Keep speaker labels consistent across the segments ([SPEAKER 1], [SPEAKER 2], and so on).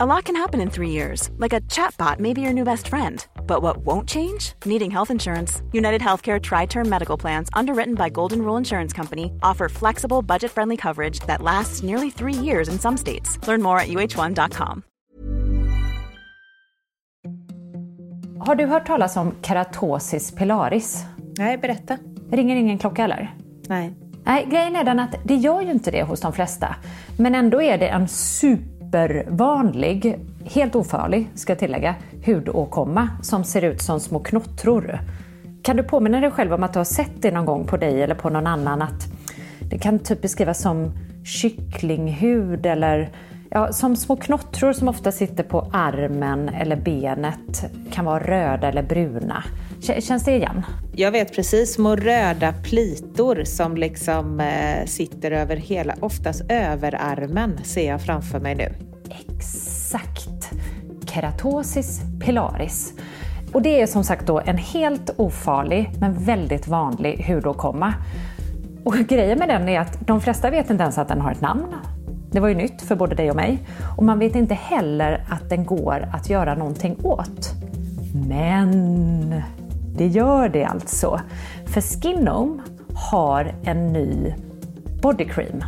[SPEAKER 1] A lot can happen in three years, like a chatbot may be your new best friend. But what won't change? Needing health insurance. United Healthcare Tri Term Medical Plans, underwritten by Golden Rule Insurance Company, offer flexible, budget friendly coverage that lasts nearly three years in some states. Learn more at uh1.com.
[SPEAKER 2] Har du hört talas om keratosis pilaris?
[SPEAKER 3] Nej, berätta.
[SPEAKER 2] Ringer ingen klocka eller?
[SPEAKER 3] Nej.
[SPEAKER 2] Nej, grejen är den att det gör ju inte det hos de flesta. Men ändå är det en supervanlig, helt ofarlig ska jag tillägga, hudåkomma som ser ut som små knottror. Kan du påminna dig själv om att du har sett det någon gång på dig eller på någon annan? Att det kan typ beskrivas som kycklinghud eller ja, som små knottror som ofta sitter på armen eller benet. Kan vara röda eller bruna. Känns det igen?
[SPEAKER 3] Jag vet precis, små röda plitor som liksom eh, sitter över hela, oftast överarmen ser jag framför mig nu.
[SPEAKER 2] Exakt! Keratosis pilaris. Och det är som sagt då en helt ofarlig men väldigt vanlig hudåkomma. Och grejen med den är att de flesta vet inte ens att den har ett namn. Det var ju nytt för både dig och mig. Och man vet inte heller att den går att göra någonting åt. Men det gör det alltså. För Skinome har en ny body cream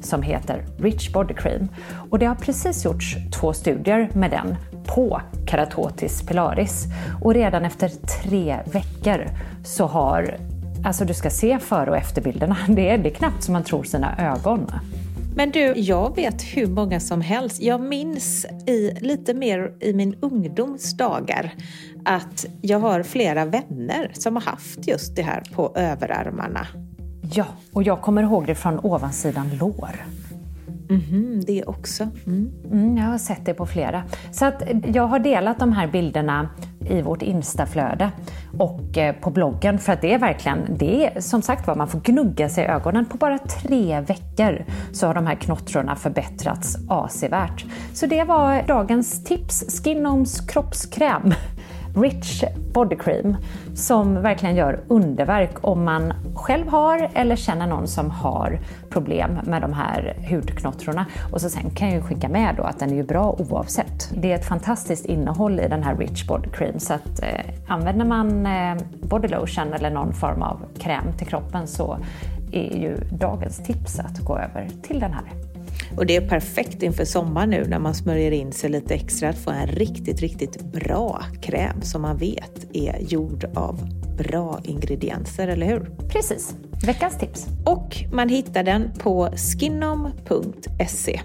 [SPEAKER 2] som heter Rich Body Cream. Och det har precis gjorts två studier med den på keratotis pilaris. Och redan efter tre veckor så har, alltså du ska se före och efterbilderna, det är, det är knappt som man tror sina ögon.
[SPEAKER 3] Men du, jag vet hur många som helst. Jag minns i, lite mer i min ungdomsdagar att jag har flera vänner som har haft just det här på överarmarna.
[SPEAKER 2] Ja, och jag kommer ihåg det från ovansidan lår.
[SPEAKER 3] Mm, det också. Mm.
[SPEAKER 2] Mm, jag har sett det på flera. Så att jag har delat de här bilderna i vårt instaflöde och eh, på bloggen för att det är verkligen, det är som sagt var, man får gnugga sig i ögonen. På bara tre veckor så har de här knottrorna förbättrats avsevärt. Så det var dagens tips, Skinoms kroppskräm. Rich Body Cream som verkligen gör underverk om man själv har eller känner någon som har problem med de här hudknottrorna. Och så sen kan jag ju skicka med då att den är ju bra oavsett. Det är ett fantastiskt innehåll i den här Rich Body Cream så att eh, använder man eh, body lotion eller någon form av kräm till kroppen så är ju dagens tips att gå över till den här.
[SPEAKER 3] Och det är perfekt inför sommar nu när man smörjer in sig lite extra att få en riktigt, riktigt bra kräm som man vet är gjord av bra ingredienser, eller hur?
[SPEAKER 2] Precis. Veckans tips.
[SPEAKER 3] Och man hittar den på skinom.se.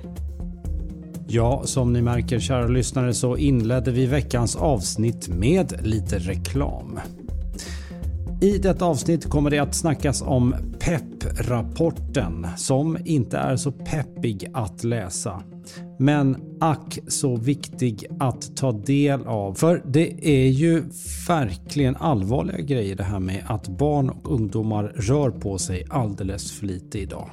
[SPEAKER 4] Ja, som ni märker kära lyssnare så inledde vi veckans avsnitt med lite reklam. I detta avsnitt kommer det att snackas om PEP-rapporten som inte är så peppig att läsa. Men ack så viktig att ta del av. För det är ju verkligen allvarliga grejer det här med att barn och ungdomar rör på sig alldeles för lite idag.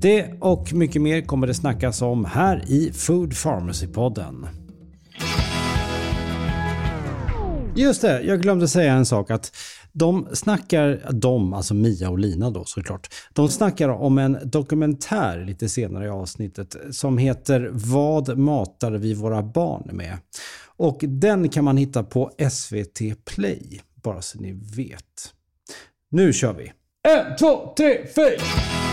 [SPEAKER 4] Det och mycket mer kommer det snackas om här i Food Pharmacy-podden. Just det, jag glömde säga en sak att de snackar, de, alltså Mia och Lina då såklart, de snackar om en dokumentär lite senare i avsnittet som heter Vad matar vi våra barn med? Och den kan man hitta på SVT Play, bara så ni vet. Nu kör vi! En, två, tre, fyra!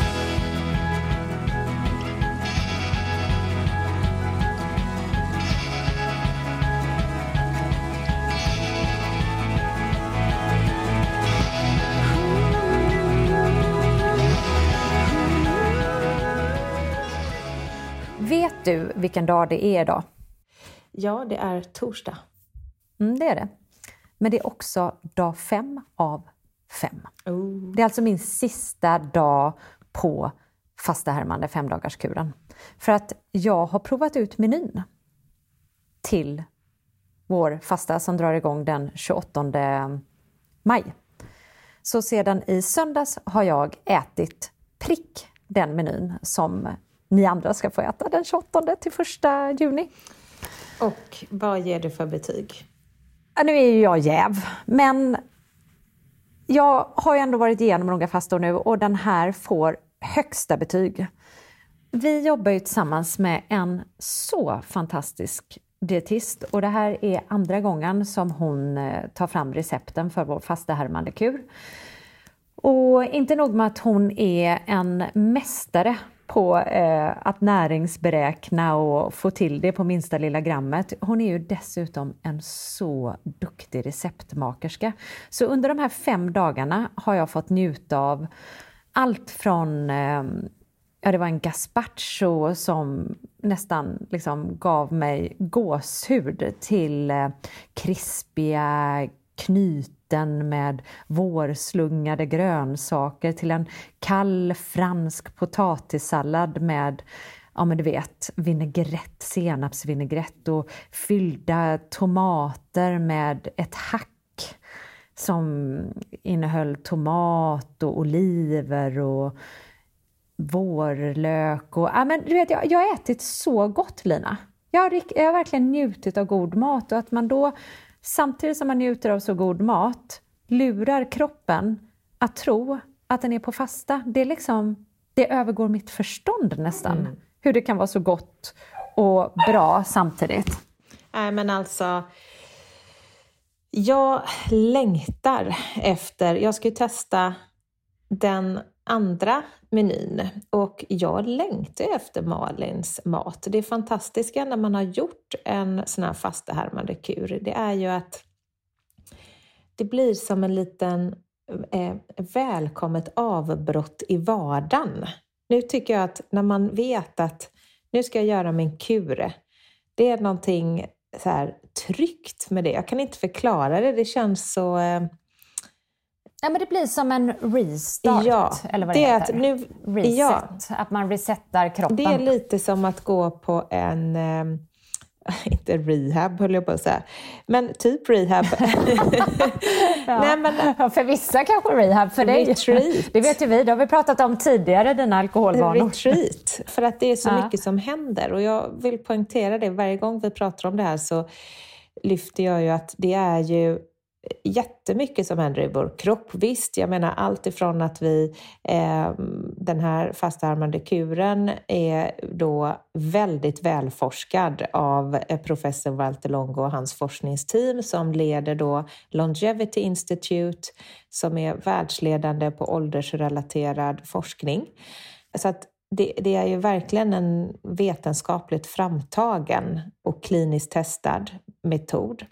[SPEAKER 2] Vilken dag det är idag?
[SPEAKER 3] Ja, det är torsdag.
[SPEAKER 2] Mm, det är det. Men det är också dag fem av fem.
[SPEAKER 3] Oh.
[SPEAKER 2] Det är alltså min sista dag på fastahärmande femdagarskuren. För att jag har provat ut menyn till vår fasta som drar igång den 28 maj. Så sedan i söndags har jag ätit prick den menyn som ni andra ska få äta den 28 till 1 juni.
[SPEAKER 3] Och vad ger du för betyg?
[SPEAKER 2] Ja, nu är ju jag jäv, men jag har ju ändå varit igenom några fastor nu och den här får högsta betyg. Vi jobbar ju tillsammans med en så fantastisk dietist och det här är andra gången som hon eh, tar fram recepten för vår fasta härmande kur. Och inte nog med att hon är en mästare på eh, att näringsberäkna och få till det på minsta lilla grammet. Hon är ju dessutom en så duktig receptmakerska. Så under de här fem dagarna har jag fått njuta av allt från eh, Ja, det var en gazpacho som nästan liksom gav mig gåshud till eh, krispiga knyten med vårslungade grönsaker till en kall fransk potatissallad med ja men du vet, vinägrett, senapsvinägrett och fyllda tomater med ett hack som innehöll tomat och oliver och vårlök och ja, men du vet, jag, jag har ätit så gott Lina. Jag har, jag har verkligen njutit av god mat och att man då samtidigt som man njuter av så god mat lurar kroppen att tro att den är på fasta. Det, är liksom, det övergår mitt förstånd nästan. Mm. Hur det kan vara så gott och bra samtidigt.
[SPEAKER 3] Nej men alltså, jag längtar efter, jag ska ju testa den andra menyn och jag längtar efter Malins mat. Det fantastiska när man har gjort en sån här fastehärmande kur, det är ju att det blir som en liten eh, välkommet avbrott i vardagen. Nu tycker jag att när man vet att nu ska jag göra min kur, det är någonting så här tryggt med det. Jag kan inte förklara det, det känns så eh,
[SPEAKER 2] Ja, men det blir som en restart,
[SPEAKER 3] ja,
[SPEAKER 2] eller vad det, det
[SPEAKER 3] heter. Att, nu,
[SPEAKER 2] Reset, ja, att man resetar kroppen.
[SPEAKER 3] Det är lite som att gå på en, äh, inte rehab höll jag på att säga, men typ rehab.
[SPEAKER 2] ja. Nej, men, för vissa kanske rehab, för dig. Retreat. Det vet ju vi, det har vi pratat om tidigare, dina alkoholvanor.
[SPEAKER 3] Retreat, för att det är så mycket som händer och jag vill poängtera det, varje gång vi pratar om det här så lyfter jag ju att det är ju jättemycket som händer i vår kropp. Visst, jag menar allt ifrån att vi, eh, den här fastarmande kuren är då väldigt välforskad av eh, professor Walter Longo och hans forskningsteam som leder då Longevity Institute som är världsledande på åldersrelaterad forskning. Så att det, det, är ju verkligen en vetenskapligt framtagen och kliniskt testad metod.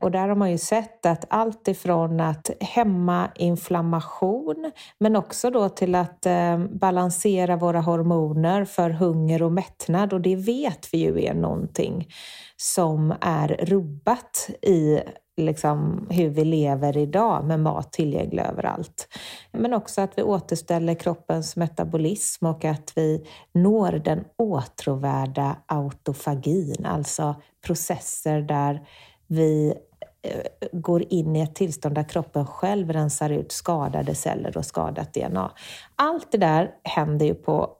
[SPEAKER 3] Och där har man ju sett att allt ifrån att hämma inflammation men också då till att eh, balansera våra hormoner för hunger och mättnad och det vet vi ju är någonting som är rubbat i liksom, hur vi lever idag med mat tillgänglig överallt. Men också att vi återställer kroppens metabolism och att vi når den åtråvärda autofagin, alltså processer där vi Eh, går in i ett tillstånd där kroppen själv rensar ut skadade celler och skadat DNA. Allt det där händer ju på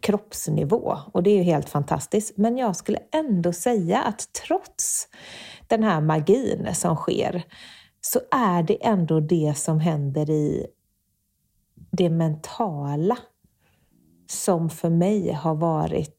[SPEAKER 3] kroppsnivå och det är ju helt fantastiskt. Men jag skulle ändå säga att trots den här magin som sker så är det ändå det som händer i det mentala som för mig har varit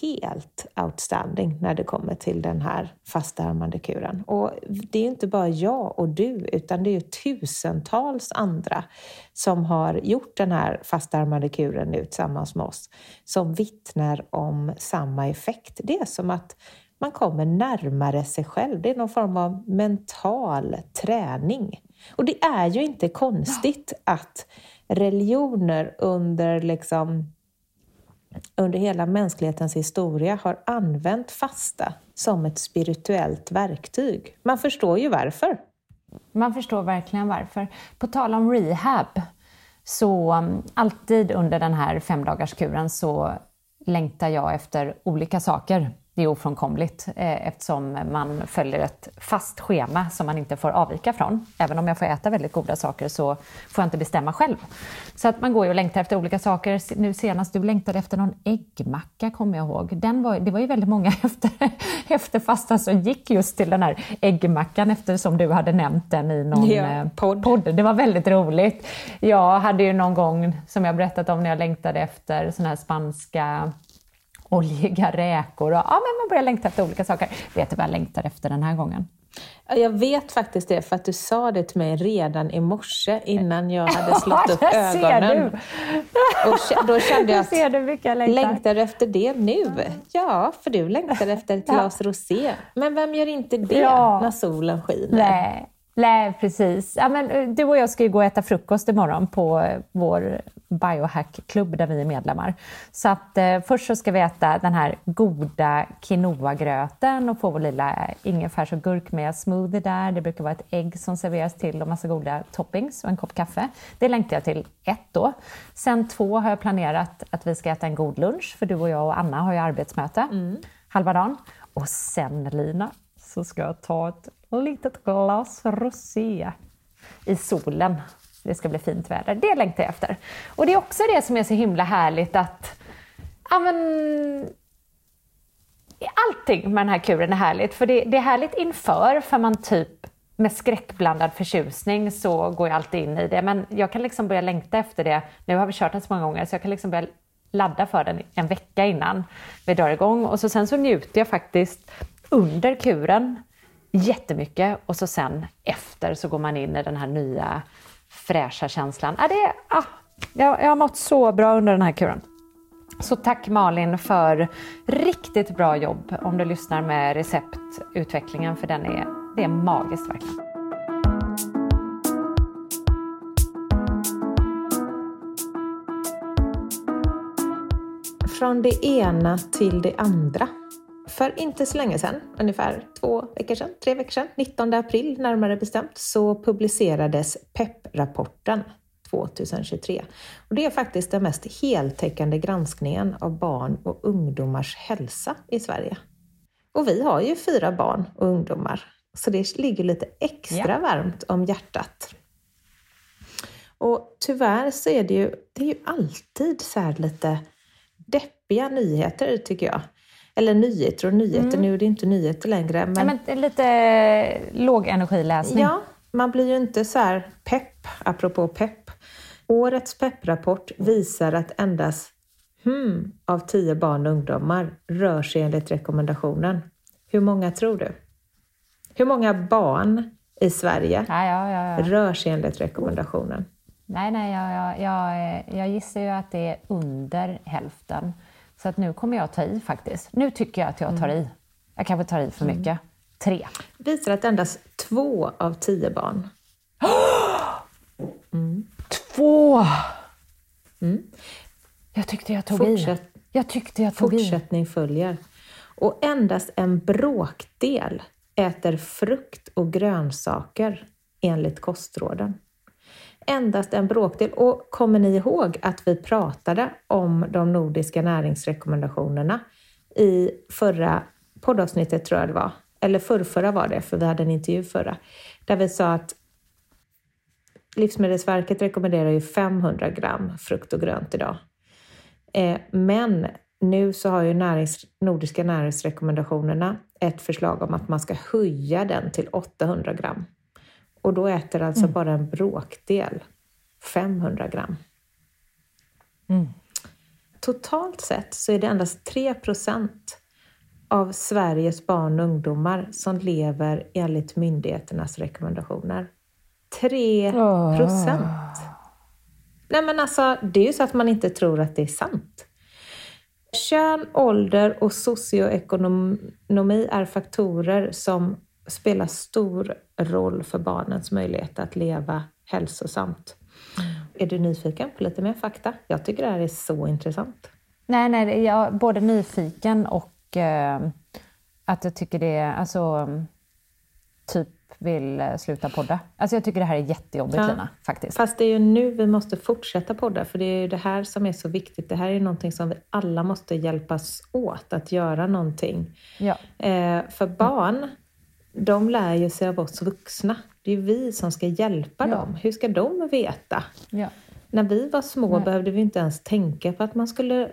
[SPEAKER 3] helt outstanding när det kommer till den här fastärmade kuren. Och det är inte bara jag och du, utan det är tusentals andra som har gjort den här fastärmade kuren nu tillsammans med oss, som vittnar om samma effekt. Det är som att man kommer närmare sig själv. Det är någon form av mental träning. Och det är ju inte konstigt att religioner under liksom under hela mänsklighetens historia har använt fasta som ett spirituellt verktyg. Man förstår ju varför.
[SPEAKER 2] Man förstår verkligen varför. På tal om rehab, så mm, alltid under den här femdagarskuren så längtar jag efter olika saker det är ofrånkomligt eh, eftersom man följer ett fast schema som man inte får avvika från. Även om jag får äta väldigt goda saker så får jag inte bestämma själv. Så att man går ju och längtar efter olika saker. Nu senast du längtade efter någon äggmacka kommer jag ihåg. Den var, det var ju väldigt många efter, efter fastan som gick just till den här äggmackan eftersom du hade nämnt den i någon ja, eh, podd. podd. Det var väldigt roligt. Jag hade ju någon gång, som jag berättat om, när jag längtade efter såna här spanska oljiga räkor. Och, ja, men man börjar längta efter olika saker. Vet du vad jag längtar efter den här gången?
[SPEAKER 3] Jag vet faktiskt det, för att du sa det till mig redan i morse innan jag hade slått upp ögonen. Och då kände jag att, ser du jag längtar. längtar du efter det nu? Ja, för du längtar efter ett glas rosé. Men vem gör inte det ja. när solen skiner?
[SPEAKER 2] Nej. Nej, precis. Ja, men, eh, du och jag ska ju gå och äta frukost imorgon på eh, vår biohackklubb där vi är medlemmar. Så att, eh, först så ska vi äta den här goda quinoa-gröten och få vår lilla ingefärs och gurkmeja smoothie där. Det brukar vara ett ägg som serveras till och massa goda toppings och en kopp kaffe. Det längtar jag till ett då. Sen två har jag planerat att vi ska äta en god lunch, för du och jag och Anna har ju arbetsmöte mm. halva dagen. Och sen Lina, så ska jag ta ett litet glas rosé i solen. Det ska bli fint väder. Det längtar jag efter. Och det är också det som är så himla härligt att ja, men, allting med den här kuren är härligt. För det, det är härligt inför, för man typ med skräckblandad förtjusning så går jag alltid in i det. Men jag kan liksom börja längta efter det. Nu har vi kört den så många gånger så jag kan liksom börja ladda för den en vecka innan vi drar igång. Och så sen så njuter jag faktiskt under kuren jättemycket och så sen efter så går man in i den här nya fräscha känslan. Ah, det, ah, jag, jag har mått så bra under den här kuren. Så tack Malin för riktigt bra jobb om du lyssnar med receptutvecklingen för den är, det är magiskt verkligen.
[SPEAKER 3] Från det ena till det andra. För inte så länge sedan, ungefär två veckor sedan, tre veckor sedan, 19 april närmare bestämt, så publicerades PEP-rapporten 2023. Och det är faktiskt den mest heltäckande granskningen av barn och ungdomars hälsa i Sverige. Och vi har ju fyra barn och ungdomar, så det ligger lite extra ja. varmt om hjärtat. Och tyvärr så är det ju, det är ju alltid så här lite deppiga nyheter tycker jag. Eller nyheter och nyheter, mm. nu är det inte nyheter längre.
[SPEAKER 2] Men, ja, men lite låg energiläsning.
[SPEAKER 3] Ja, man blir ju inte så här pepp, apropå pepp. Årets pepprapport visar att endast hmm, av tio barn och ungdomar rör sig enligt rekommendationen. Hur många tror du? Hur många barn i Sverige
[SPEAKER 2] ja, ja, ja,
[SPEAKER 3] rör sig enligt rekommendationen?
[SPEAKER 2] Nej, nej, jag, jag, jag, jag gissar ju att det är under hälften. Så att nu kommer jag att ta i faktiskt. Nu tycker jag att jag tar i. Mm. Jag kanske tar i för mm. mycket. Tre.
[SPEAKER 3] Visar att endast två av tio barn.
[SPEAKER 2] Mm. Två! Mm. Jag tyckte jag tog Fortsätt, i. Jag tyckte jag tog
[SPEAKER 3] Fortsättning
[SPEAKER 2] i.
[SPEAKER 3] följer. Och endast en bråkdel äter frukt och grönsaker enligt kostråden endast en bråkdel. Och kommer ni ihåg att vi pratade om de nordiska näringsrekommendationerna i förra poddavsnittet, tror jag det var. Eller förrförra var det, för vi hade en intervju förra. Där vi sa att Livsmedelsverket rekommenderar ju 500 gram frukt och grönt idag. Eh, men nu så har ju närings, nordiska näringsrekommendationerna ett förslag om att man ska höja den till 800 gram. Och då äter alltså mm. bara en bråkdel 500 gram. Mm. Totalt sett så är det endast 3 procent av Sveriges barn och ungdomar som lever enligt myndigheternas rekommendationer. 3 procent! Oh. Nej men alltså, det är ju så att man inte tror att det är sant. Kön, ålder och socioekonomi är faktorer som spelar stor roll för barnens möjlighet att leva hälsosamt. Mm. Är du nyfiken på lite mer fakta? Jag tycker det här är så intressant.
[SPEAKER 2] Nej, nej, jag är både nyfiken och eh, att jag tycker det är alltså typ vill eh, sluta podda. Alltså jag tycker det här är jättejobbigt ja. Lina, faktiskt.
[SPEAKER 3] Fast det är ju nu vi måste fortsätta podda, för det är ju det här som är så viktigt. Det här är någonting som vi alla måste hjälpas åt att göra någonting. Ja. Eh, för barn, de lär ju sig av oss vuxna. Det är vi som ska hjälpa ja. dem. Hur ska de veta? Ja. När vi var små Nej. behövde vi inte ens tänka på att man skulle...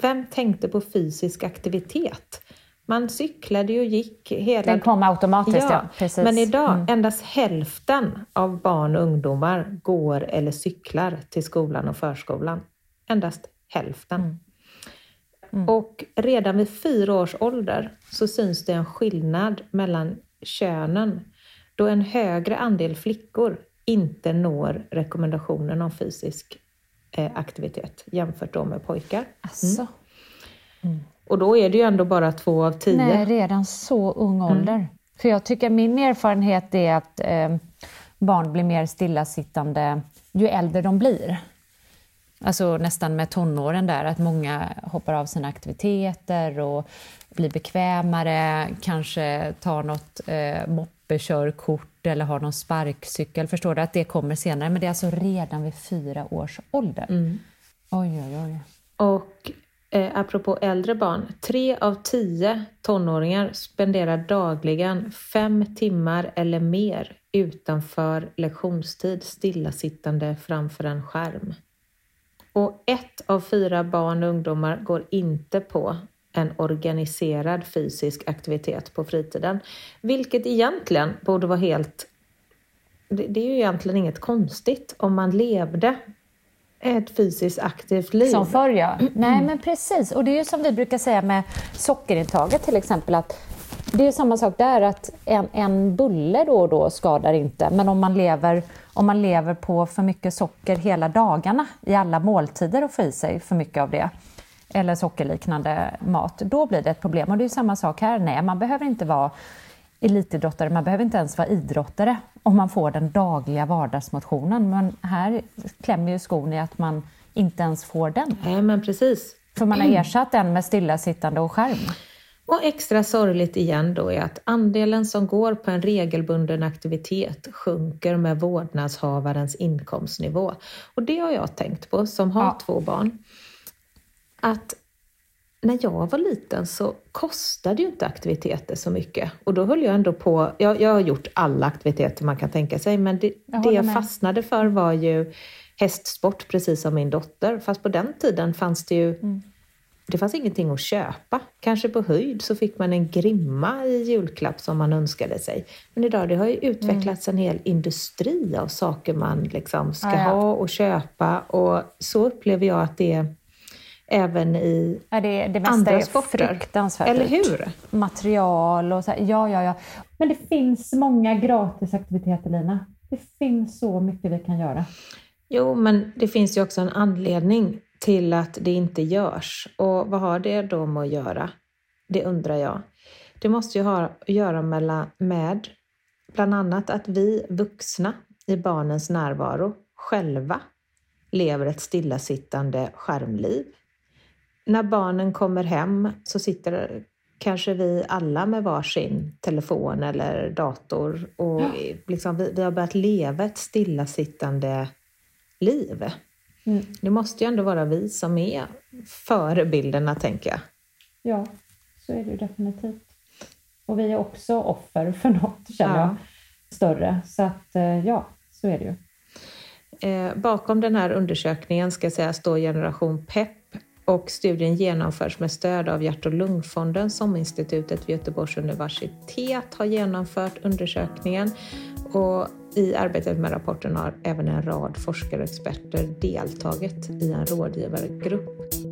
[SPEAKER 3] Vem tänkte på fysisk aktivitet? Man cyklade och gick hela...
[SPEAKER 2] Den kom automatiskt, ja. ja precis.
[SPEAKER 3] Men idag, mm. endast hälften av barn och ungdomar går eller cyklar till skolan och förskolan. Endast hälften. Mm. Mm. Och redan vid fyra års ålder så syns det en skillnad mellan könen då en högre andel flickor inte når rekommendationen om fysisk eh, aktivitet jämfört då med pojkar.
[SPEAKER 2] Alltså.
[SPEAKER 3] Mm. Och då är det ju ändå bara två av tio.
[SPEAKER 2] Nej, redan så ung mm. ålder. Mm. För jag tycker min erfarenhet är att eh, barn blir mer stillasittande ju äldre de blir. Alltså nästan med tonåren där, att många hoppar av sina aktiviteter och blir bekvämare, kanske tar något eh, moppekörkort eller har någon sparkcykel. Förstår du? Att det kommer senare, men det är alltså redan vid fyra års ålder. Mm. Oj, oj, oj.
[SPEAKER 3] Och eh, apropå äldre barn, tre av tio tonåringar spenderar dagligen fem timmar eller mer utanför lektionstid stillasittande framför en skärm. Och ett av fyra barn och ungdomar går inte på en organiserad fysisk aktivitet på fritiden. Vilket egentligen borde vara helt... Det, är ju egentligen inget konstigt om man levde ett fysiskt aktivt liv.
[SPEAKER 2] Som förr ja. Mm. Nej men precis. Och det är ju som vi brukar säga med sockerintaget till exempel att det är samma sak där att en, en bulle då och då skadar inte men om man lever om man lever på för mycket socker hela dagarna i alla måltider och får i sig för mycket av det eller sockerliknande mat, då blir det ett problem. Och det är samma sak här. Nej, man behöver inte vara elitidrottare, man behöver inte ens vara idrottare om man får den dagliga vardagsmotionen. Men här klämmer ju skon i att man inte ens får den.
[SPEAKER 3] Nej, men precis.
[SPEAKER 2] För man har ersatt den med stillasittande och skärm.
[SPEAKER 3] Och extra sorgligt igen då är att andelen som går på en regelbunden aktivitet sjunker med vårdnadshavarens inkomstnivå. Och det har jag tänkt på som har ja. två barn. Att när jag var liten så kostade ju inte aktiviteter så mycket. Och då höll jag ändå på, jag, jag har gjort alla aktiviteter man kan tänka sig, men det jag, det jag fastnade för var ju hästsport, precis som min dotter. Fast på den tiden fanns det ju mm det fanns ingenting att köpa. Kanske på höjd så fick man en grimma i julklapp som man önskade sig. Men idag det har ju utvecklats mm. en hel industri av saker man liksom ska ah, ja. ha och köpa. Och så upplever jag att det är även i
[SPEAKER 2] ja, det, det andra är sporter. Fruktansvärt
[SPEAKER 3] Eller hur?
[SPEAKER 2] Material och så här, ja, ja, ja. Men det finns många gratisaktiviteter, Lina. Det finns så mycket vi kan göra.
[SPEAKER 3] Jo, men det finns ju också en anledning till att det inte görs. Och vad har det då med att göra? Det undrar jag. Det måste ju ha att göra med bland annat att vi vuxna i barnens närvaro själva lever ett stillasittande skärmliv. När barnen kommer hem så sitter kanske vi alla med varsin telefon eller dator och liksom vi, vi har börjat leva ett stillasittande liv. Mm. Det måste ju ändå vara vi som är förebilderna, tänker jag.
[SPEAKER 2] Ja, så är det ju definitivt. Och vi är också offer för något, känner ja. jag, större. Så att, eh, ja, så är det ju.
[SPEAKER 3] Eh, bakom den här undersökningen ska sägas står Generation PEP och studien genomförs med stöd av Hjärt och lungfonden som institutet vid Göteborgs universitet har genomfört undersökningen. Och i arbetet med rapporten har även en rad forskare och experter deltagit i en rådgivargrupp.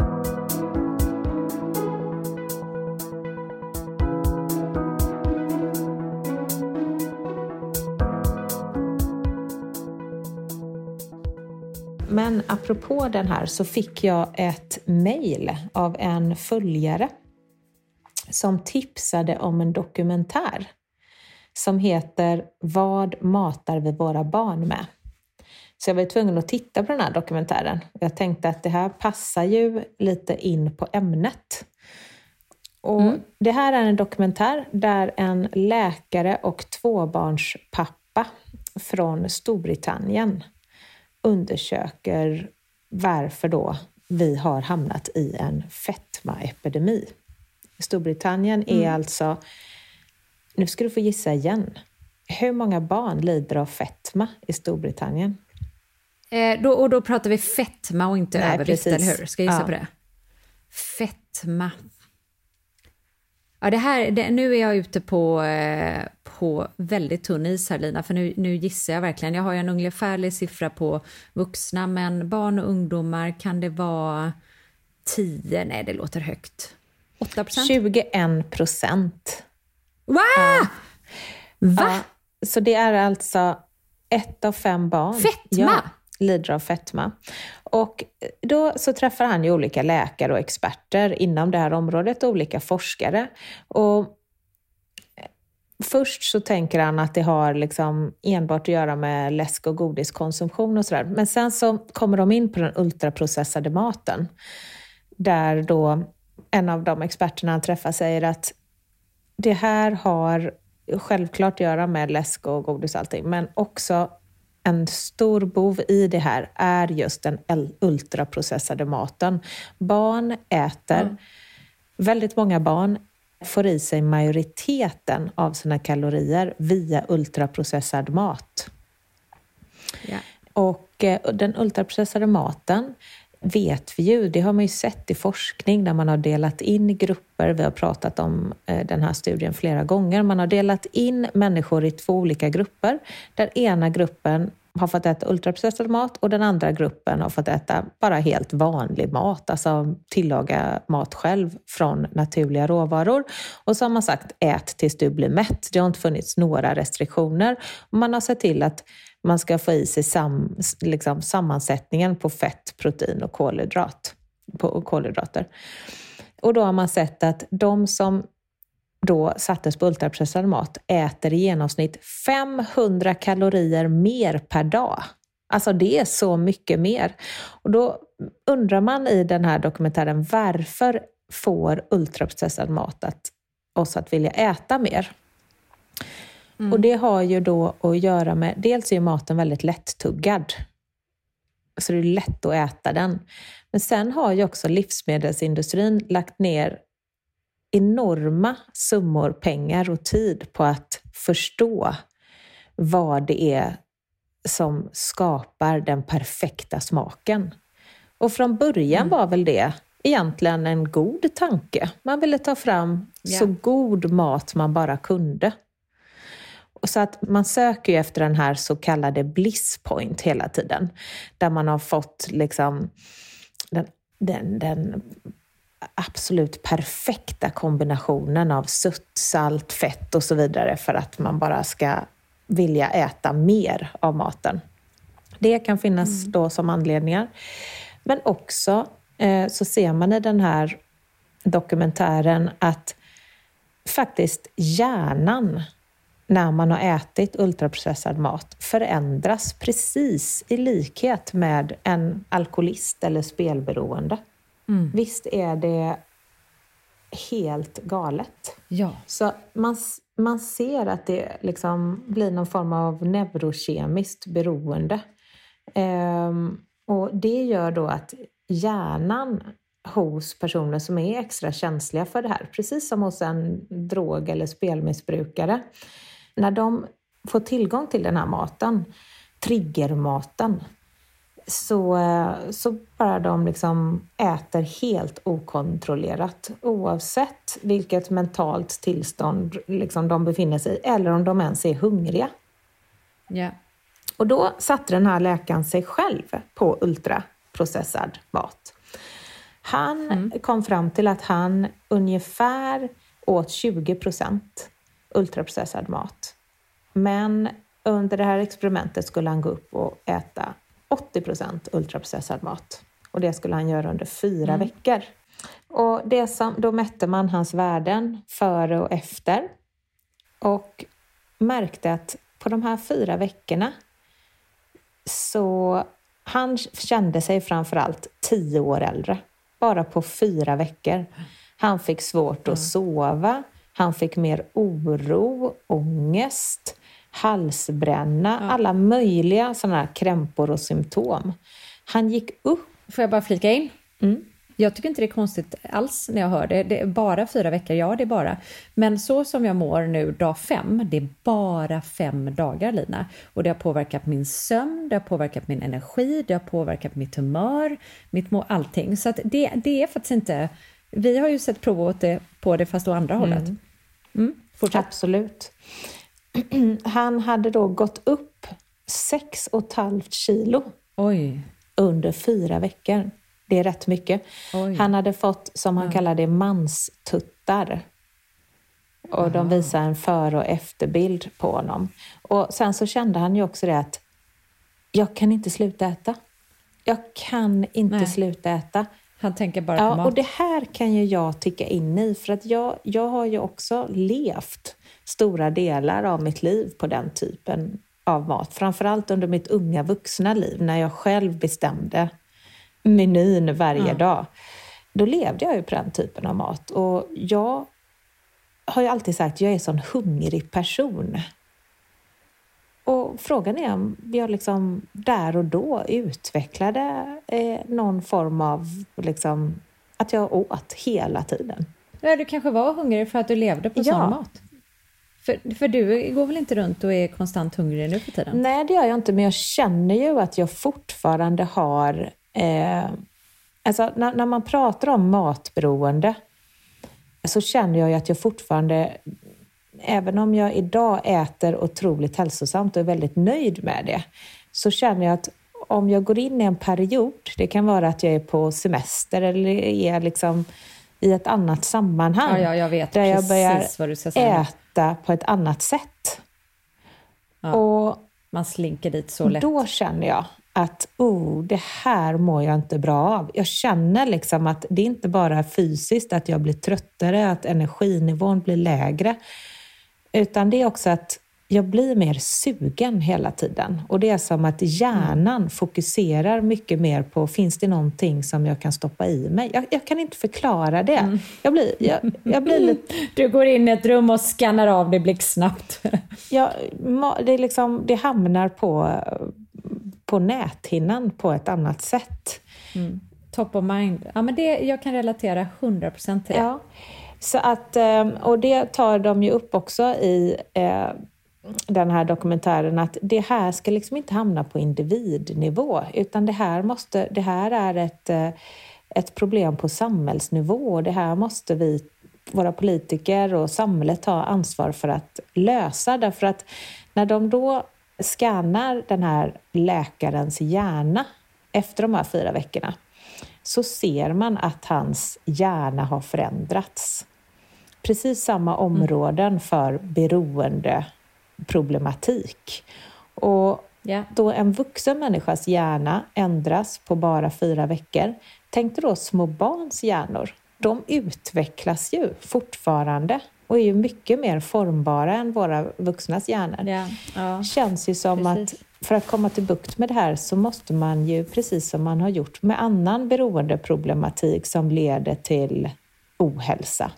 [SPEAKER 3] Men apropå den här så fick jag ett mejl av en följare som tipsade om en dokumentär som heter Vad matar vi våra barn med? Så jag var tvungen att titta på den här dokumentären. Jag tänkte att det här passar ju lite in på ämnet. Och Det här är en dokumentär där en läkare och tvåbarnspappa från Storbritannien undersöker varför då vi har hamnat i en fetmaepidemi. Storbritannien är alltså, nu ska du få gissa igen, hur många barn lider av fetma i Storbritannien?
[SPEAKER 2] Eh, då, och då pratar vi fetma och inte
[SPEAKER 3] Nej,
[SPEAKER 2] övervikt,
[SPEAKER 3] precis.
[SPEAKER 2] eller hur? Ska jag gissa
[SPEAKER 3] Ja.
[SPEAKER 2] på det? Fetma. Ja, det här, det, nu är jag ute på, eh, på väldigt tunn is här Lina, för nu, nu gissar jag verkligen. Jag har ju en ungefärlig siffra på vuxna, men barn och ungdomar, kan det vara 10? Nej, det låter högt. 8 procent?
[SPEAKER 3] 21 procent.
[SPEAKER 2] Va? Va?
[SPEAKER 3] Ja, så det är alltså ett av fem barn
[SPEAKER 2] Fetma?
[SPEAKER 3] Ja, lider av fetma. Och då så träffar han ju olika läkare och experter inom det här området, olika forskare. Och Först så tänker han att det har liksom enbart att göra med läsk och godiskonsumtion och sådär. Men sen så kommer de in på den ultraprocessade maten. Där då en av de experterna han träffar säger att det här har självklart att göra med läsk och godis och allting, men också en stor bov i det här är just den ultraprocessade maten. Barn äter, väldigt många barn får i sig majoriteten av sina kalorier via ultraprocessad mat.
[SPEAKER 2] Ja.
[SPEAKER 3] Och eh, den ultraprocessade maten vet vi ju, det har man ju sett i forskning där man har delat in grupper. Vi har pratat om eh, den här studien flera gånger. Man har delat in människor i två olika grupper. Där ena gruppen har fått äta ultraprocessad mat och den andra gruppen har fått äta bara helt vanlig mat, alltså tillaga mat själv från naturliga råvaror. Och så har man sagt ät tills du blir mätt. Det har inte funnits några restriktioner. Man har sett till att man ska få i sig sam, liksom sammansättningen på fett, protein och kolhydrat, på kolhydrater. Och då har man sett att de som då sattes på ultraprocessad mat äter i genomsnitt 500 kalorier mer per dag. Alltså det är så mycket mer. Och då undrar man i den här dokumentären varför får ultraprocessad mat att, oss att vilja äta mer? Och det har ju då att göra med, dels är ju maten väldigt lättuggad. Så det är lätt att äta den. Men sen har ju också livsmedelsindustrin lagt ner enorma summor pengar och tid på att förstå vad det är som skapar den perfekta smaken. Och från början var väl det egentligen en god tanke. Man ville ta fram så god mat man bara kunde. Och Så att man söker ju efter den här så kallade bliss point hela tiden. Där man har fått liksom den, den, den absolut perfekta kombinationen av sött, salt, fett och så vidare för att man bara ska vilja äta mer av maten. Det kan finnas då som anledningar. Men också eh, så ser man i den här dokumentären att faktiskt hjärnan när man har ätit ultraprocessad mat förändras precis i likhet med en alkoholist eller spelberoende. Visst är det helt galet?
[SPEAKER 2] Ja.
[SPEAKER 3] Så man, man ser att det liksom blir någon form av neurokemiskt beroende. Ehm, och det gör då att hjärnan hos personer som är extra känsliga för det här, precis som hos en drog eller spelmissbrukare, när de får tillgång till den här maten, triggermaten, så, så bara de liksom äter helt okontrollerat oavsett vilket mentalt tillstånd liksom de befinner sig i eller om de ens är hungriga.
[SPEAKER 2] Ja.
[SPEAKER 3] Och då satte den här läkaren sig själv på ultraprocessad mat. Han mm. kom fram till att han ungefär åt 20 procent ultraprocessad mat. Men under det här experimentet skulle han gå upp och äta 80 procent ultraprocessad mat. Och det skulle han göra under fyra mm. veckor. Och det som, då mätte man hans värden före och efter och märkte att på de här fyra veckorna så han kände sig framförallt tio år äldre. Bara på fyra veckor. Han fick svårt att sova, han fick mer oro, ångest, halsbränna, ja. alla möjliga sådana här krämpor och symptom. Han gick upp.
[SPEAKER 2] Får jag bara flika in? Mm. Jag tycker inte det är konstigt alls när jag hör det. Det är bara fyra veckor, ja det är bara. Men så som jag mår nu dag fem, det är bara fem dagar Lina. Och det har påverkat min sömn, det har påverkat min energi, det har påverkat mitt humör, mitt må allting. Så det, det är faktiskt inte... Vi har ju sett prov det, på det fast åt andra mm. hållet.
[SPEAKER 3] Mm, Absolut. Han hade då gått upp sex och ett halvt kilo
[SPEAKER 2] Oj.
[SPEAKER 3] under fyra veckor. Det är rätt mycket. Oj. Han hade fått, som han ja. kallar det, manstuttar. Och Aha. de visar en före och efterbild på honom. Och sen så kände han ju också det att jag kan inte sluta äta. Jag kan inte Nej. sluta äta.
[SPEAKER 2] Han tänker bara på
[SPEAKER 3] ja,
[SPEAKER 2] mat.
[SPEAKER 3] Och det här kan ju jag ticka in i, för att jag, jag har ju också levt stora delar av mitt liv på den typen av mat. Framförallt under mitt unga vuxna liv, när jag själv bestämde menyn varje mm. dag. Då levde jag ju på den typen av mat. Och jag har ju alltid sagt att jag är en sån hungrig person. Och frågan är om jag liksom där och då utvecklade eh, någon form av liksom, att jag åt hela tiden.
[SPEAKER 2] Ja, du kanske var hungrig för att du levde på ja. sån mat? För, för du går väl inte runt och är konstant hungrig nu för tiden?
[SPEAKER 3] Nej, det gör jag inte, men jag känner ju att jag fortfarande har eh, Alltså när, när man pratar om matberoende så känner jag ju att jag fortfarande, även om jag idag äter otroligt hälsosamt och är väldigt nöjd med det, så känner jag att om jag går in i en period, det kan vara att jag är på semester eller är liksom i ett annat sammanhang,
[SPEAKER 2] ja, ja, jag vet
[SPEAKER 3] där
[SPEAKER 2] jag börjar
[SPEAKER 3] äta på ett annat sätt.
[SPEAKER 2] Ja, och man slinker dit så lätt.
[SPEAKER 3] Då känner jag att oh, det här mår jag inte bra av. Jag känner liksom att det inte bara är fysiskt, att jag blir tröttare, att energinivån blir lägre, utan det är också att jag blir mer sugen hela tiden. Och det är som att hjärnan fokuserar mycket mer på, finns det någonting som jag kan stoppa i mig? Jag, jag kan inte förklara det. Mm. Jag, blir, jag, jag blir lite...
[SPEAKER 2] Du går in i ett rum och skannar av det blixtsnabbt.
[SPEAKER 3] ja, det, liksom, det hamnar på, på näthinnan på ett annat sätt.
[SPEAKER 2] Mm. Top of mind. Ja, men det, jag kan relatera 100% till det.
[SPEAKER 3] Ja. Så att, eh, och det tar de ju upp också i eh, den här dokumentären, att det här ska liksom inte hamna på individnivå, utan det här, måste, det här är ett, eh, ett problem på samhällsnivå. Det här måste vi, våra politiker och samhället ta ansvar för att lösa, därför att när de då skannar den här läkarens hjärna efter de här fyra veckorna så ser man att hans hjärna har förändrats. Precis samma mm. områden för beroendeproblematik. Och då en vuxen människas hjärna ändras på bara fyra veckor, tänk dig då små barns hjärnor. De utvecklas ju fortfarande och är ju mycket mer formbara än våra vuxnas hjärnor.
[SPEAKER 2] Ja, ja.
[SPEAKER 3] känns ju som precis. att för att komma till bukt med det här så måste man ju, precis som man har gjort med annan beroendeproblematik som leder till ohälsa,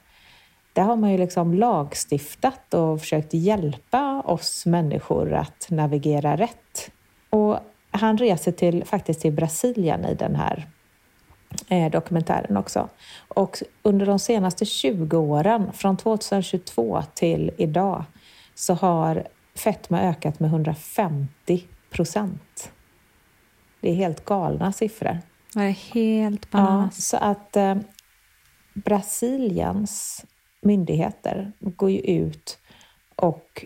[SPEAKER 3] där har man ju liksom lagstiftat och försökt hjälpa oss människor att navigera rätt. Och han reser till, faktiskt till Brasilien i den här eh, dokumentären också. Och under de senaste 20 åren, från 2022 till idag, så har fetma ökat med 150 procent. Det är helt galna siffror.
[SPEAKER 2] Det är helt
[SPEAKER 3] bananas. Ja, så att eh, Brasiliens myndigheter går ju ut och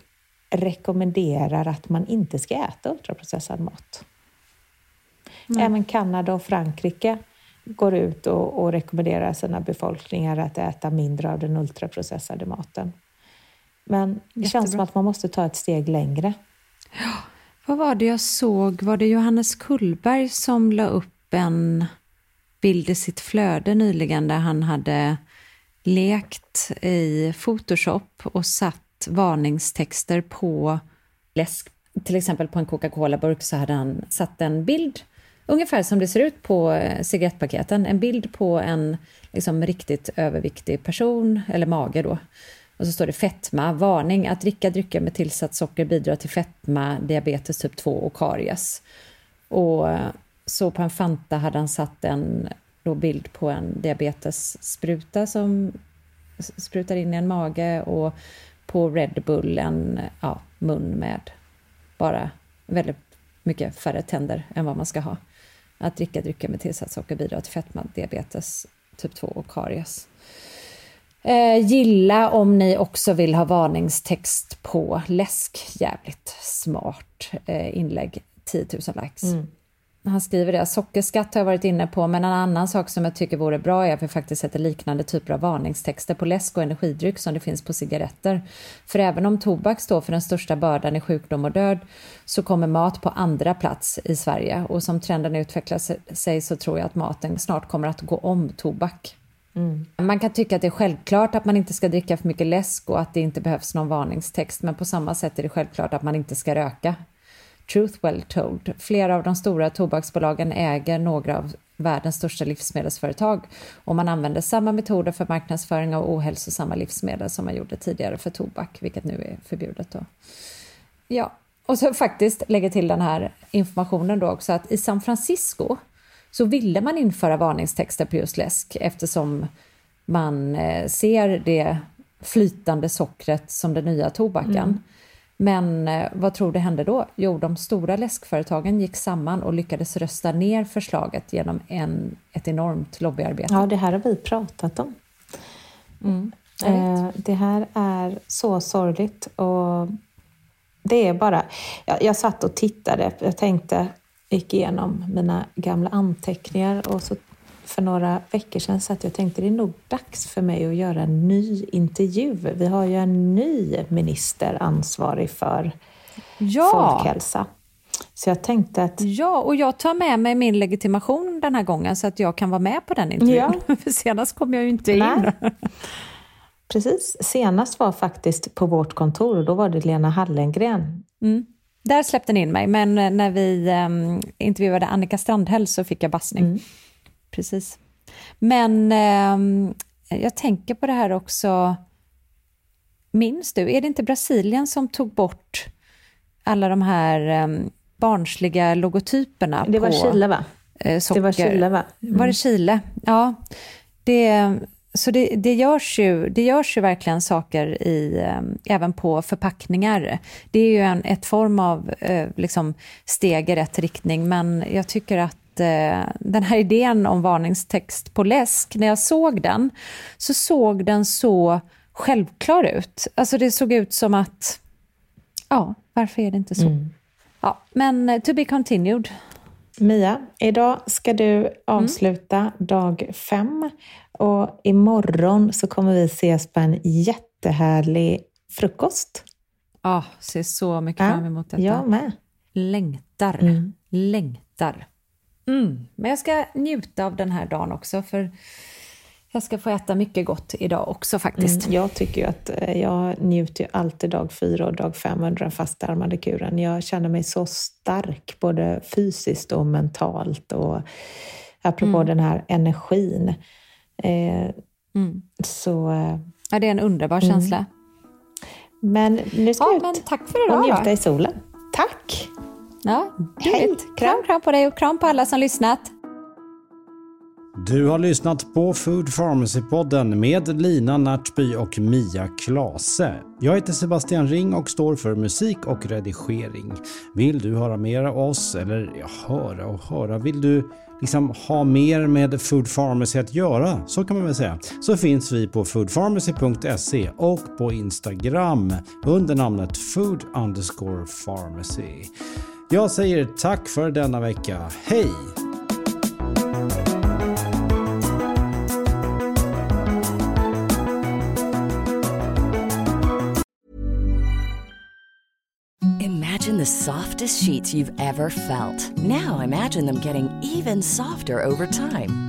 [SPEAKER 3] rekommenderar att man inte ska äta ultraprocessad mat. Mm. Även Kanada och Frankrike går ut och, och, rekommenderar sina befolkningar att äta mindre av den ultraprocessade maten. Men det Jättebra. känns som att man måste ta ett steg längre.
[SPEAKER 2] Ja, vad var det jag såg? Var det Johannes Kullberg som la upp en bild i sitt flöde nyligen där han hade lekt i Photoshop och satt varningstexter på läsk. Till exempel på en Coca-Cola-burk så hade han satt en bild Ungefär som det ser ut på eh, cigarettpaketen. En bild på en liksom, riktigt överviktig person, eller mage då. Och så står det fetma, varning att dricka drycker med tillsatt socker bidrar till fetma, diabetes typ 2 och karies. Och eh, så på en Fanta hade han satt en då bild på en diabetesspruta som sprutar in i en mage och på Red Bull en ja, mun med bara väldigt mycket färre tänder än vad man ska ha. Att dricka drycker med tillsatt socker bidrar till fetma, diabetes typ 2 och karies. Eh, gilla om ni också vill ha varningstext på läsk. Jävligt smart eh, inlägg. 10 000 likes. Mm. Han skriver det, sockerskatt har jag varit inne på, men en annan sak som jag tycker vore bra är att vi faktiskt sätter liknande typer av varningstexter på läsk och energidryck som det finns på cigaretter. För även om tobak står för den största bördan i sjukdom och död så kommer mat på andra plats i Sverige och som trenden utvecklar sig så tror jag att maten snart kommer att gå om tobak. Mm. Man kan tycka att det är självklart att man inte ska dricka för mycket läsk och att det inte behövs någon varningstext, men på samma sätt är det självklart att man inte ska röka. Truth Well Told. Flera av de stora tobaksbolagen äger några av världens största livsmedelsföretag och man använder samma metoder för marknadsföring av ohälsosamma livsmedel som man gjorde tidigare för tobak, vilket nu är förbjudet. Då. Ja, och så faktiskt lägger till den här informationen då också att i San Francisco så ville man införa varningstexter på just läsk eftersom man eh, ser det flytande sockret som den nya tobaken. Mm. Men eh, vad tror du hände då? Jo, de stora läskföretagen gick samman och lyckades rösta ner förslaget genom en, ett enormt lobbyarbete.
[SPEAKER 3] Ja, det här har vi pratat om. Mm, eh, det här är så sorgligt och det är bara... Jag, jag satt och tittade, jag tänkte, gick igenom mina gamla anteckningar och så för några veckor sedan så att jag tänkte det är nog dags för mig att göra en ny intervju. Vi har ju en ny minister ansvarig för ja. folkhälsa. Så jag tänkte att...
[SPEAKER 2] Ja, och jag tar med mig min legitimation den här gången så att jag kan vara med på den intervjun. Ja. För senast kom jag ju inte in.
[SPEAKER 3] Precis. Senast var faktiskt på vårt kontor och då var det Lena Hallengren.
[SPEAKER 2] Mm. Där släppte ni in mig, men när vi um, intervjuade Annika Strandhäll så fick jag bassning. Mm precis. Men eh, jag tänker på det här också. Minns du, är det inte Brasilien som tog bort alla de här eh, barnsliga logotyperna?
[SPEAKER 3] Det var
[SPEAKER 2] på,
[SPEAKER 3] Chile va?
[SPEAKER 2] Eh,
[SPEAKER 3] det var Chile va?
[SPEAKER 2] Mm. Var det Chile? Ja. Det, så det, det, görs ju, det görs ju verkligen saker i, eh, även på förpackningar. Det är ju en ett form av eh, liksom steg i rätt riktning, men jag tycker att eh, den här idén om varningstext på läsk, när jag såg den, så såg den så självklar ut. Alltså det såg ut som att, ja, varför är det inte så? Mm. Ja, men eh, to be continued.
[SPEAKER 3] Mia, idag ska du avsluta mm. dag fem och imorgon så kommer vi ses på en jättehärlig frukost.
[SPEAKER 2] Ja, oh, ser så mycket fram emot detta.
[SPEAKER 3] Jag med.
[SPEAKER 2] Längtar, mm. längtar. Mm. Men jag ska njuta av den här dagen också, för jag ska få äta mycket gott idag också faktiskt.
[SPEAKER 3] Mm, jag tycker ju att eh, jag njuter ju alltid dag fyra och dag fem under den fastarmade kuren. Jag känner mig så stark, både fysiskt och mentalt. Och apropå mm. den här energin. Eh, mm. Så... Eh,
[SPEAKER 2] ja, det är en underbar mm. känsla.
[SPEAKER 3] Men nu ska
[SPEAKER 2] ja,
[SPEAKER 3] ut
[SPEAKER 2] men tack för idag,
[SPEAKER 3] och njuta då. i solen. Tack!
[SPEAKER 2] Ja, Hej! Kram, kram på dig och kram på alla som lyssnat.
[SPEAKER 4] Du har lyssnat på Food Pharmacy-podden med Lina Närtby och Mia Klase. Jag heter Sebastian Ring och står för musik och redigering. Vill du höra mer av oss, eller ja, höra och höra, vill du liksom ha mer med Food Pharmacy att göra, så kan man väl säga, så finns vi på foodpharmacy.se och på Instagram under namnet food underscore pharmacy. Jag säger tack för denna vecka. Hej!
[SPEAKER 5] Imagine the softest sheets you've ever felt. Now imagine them getting even softer over time.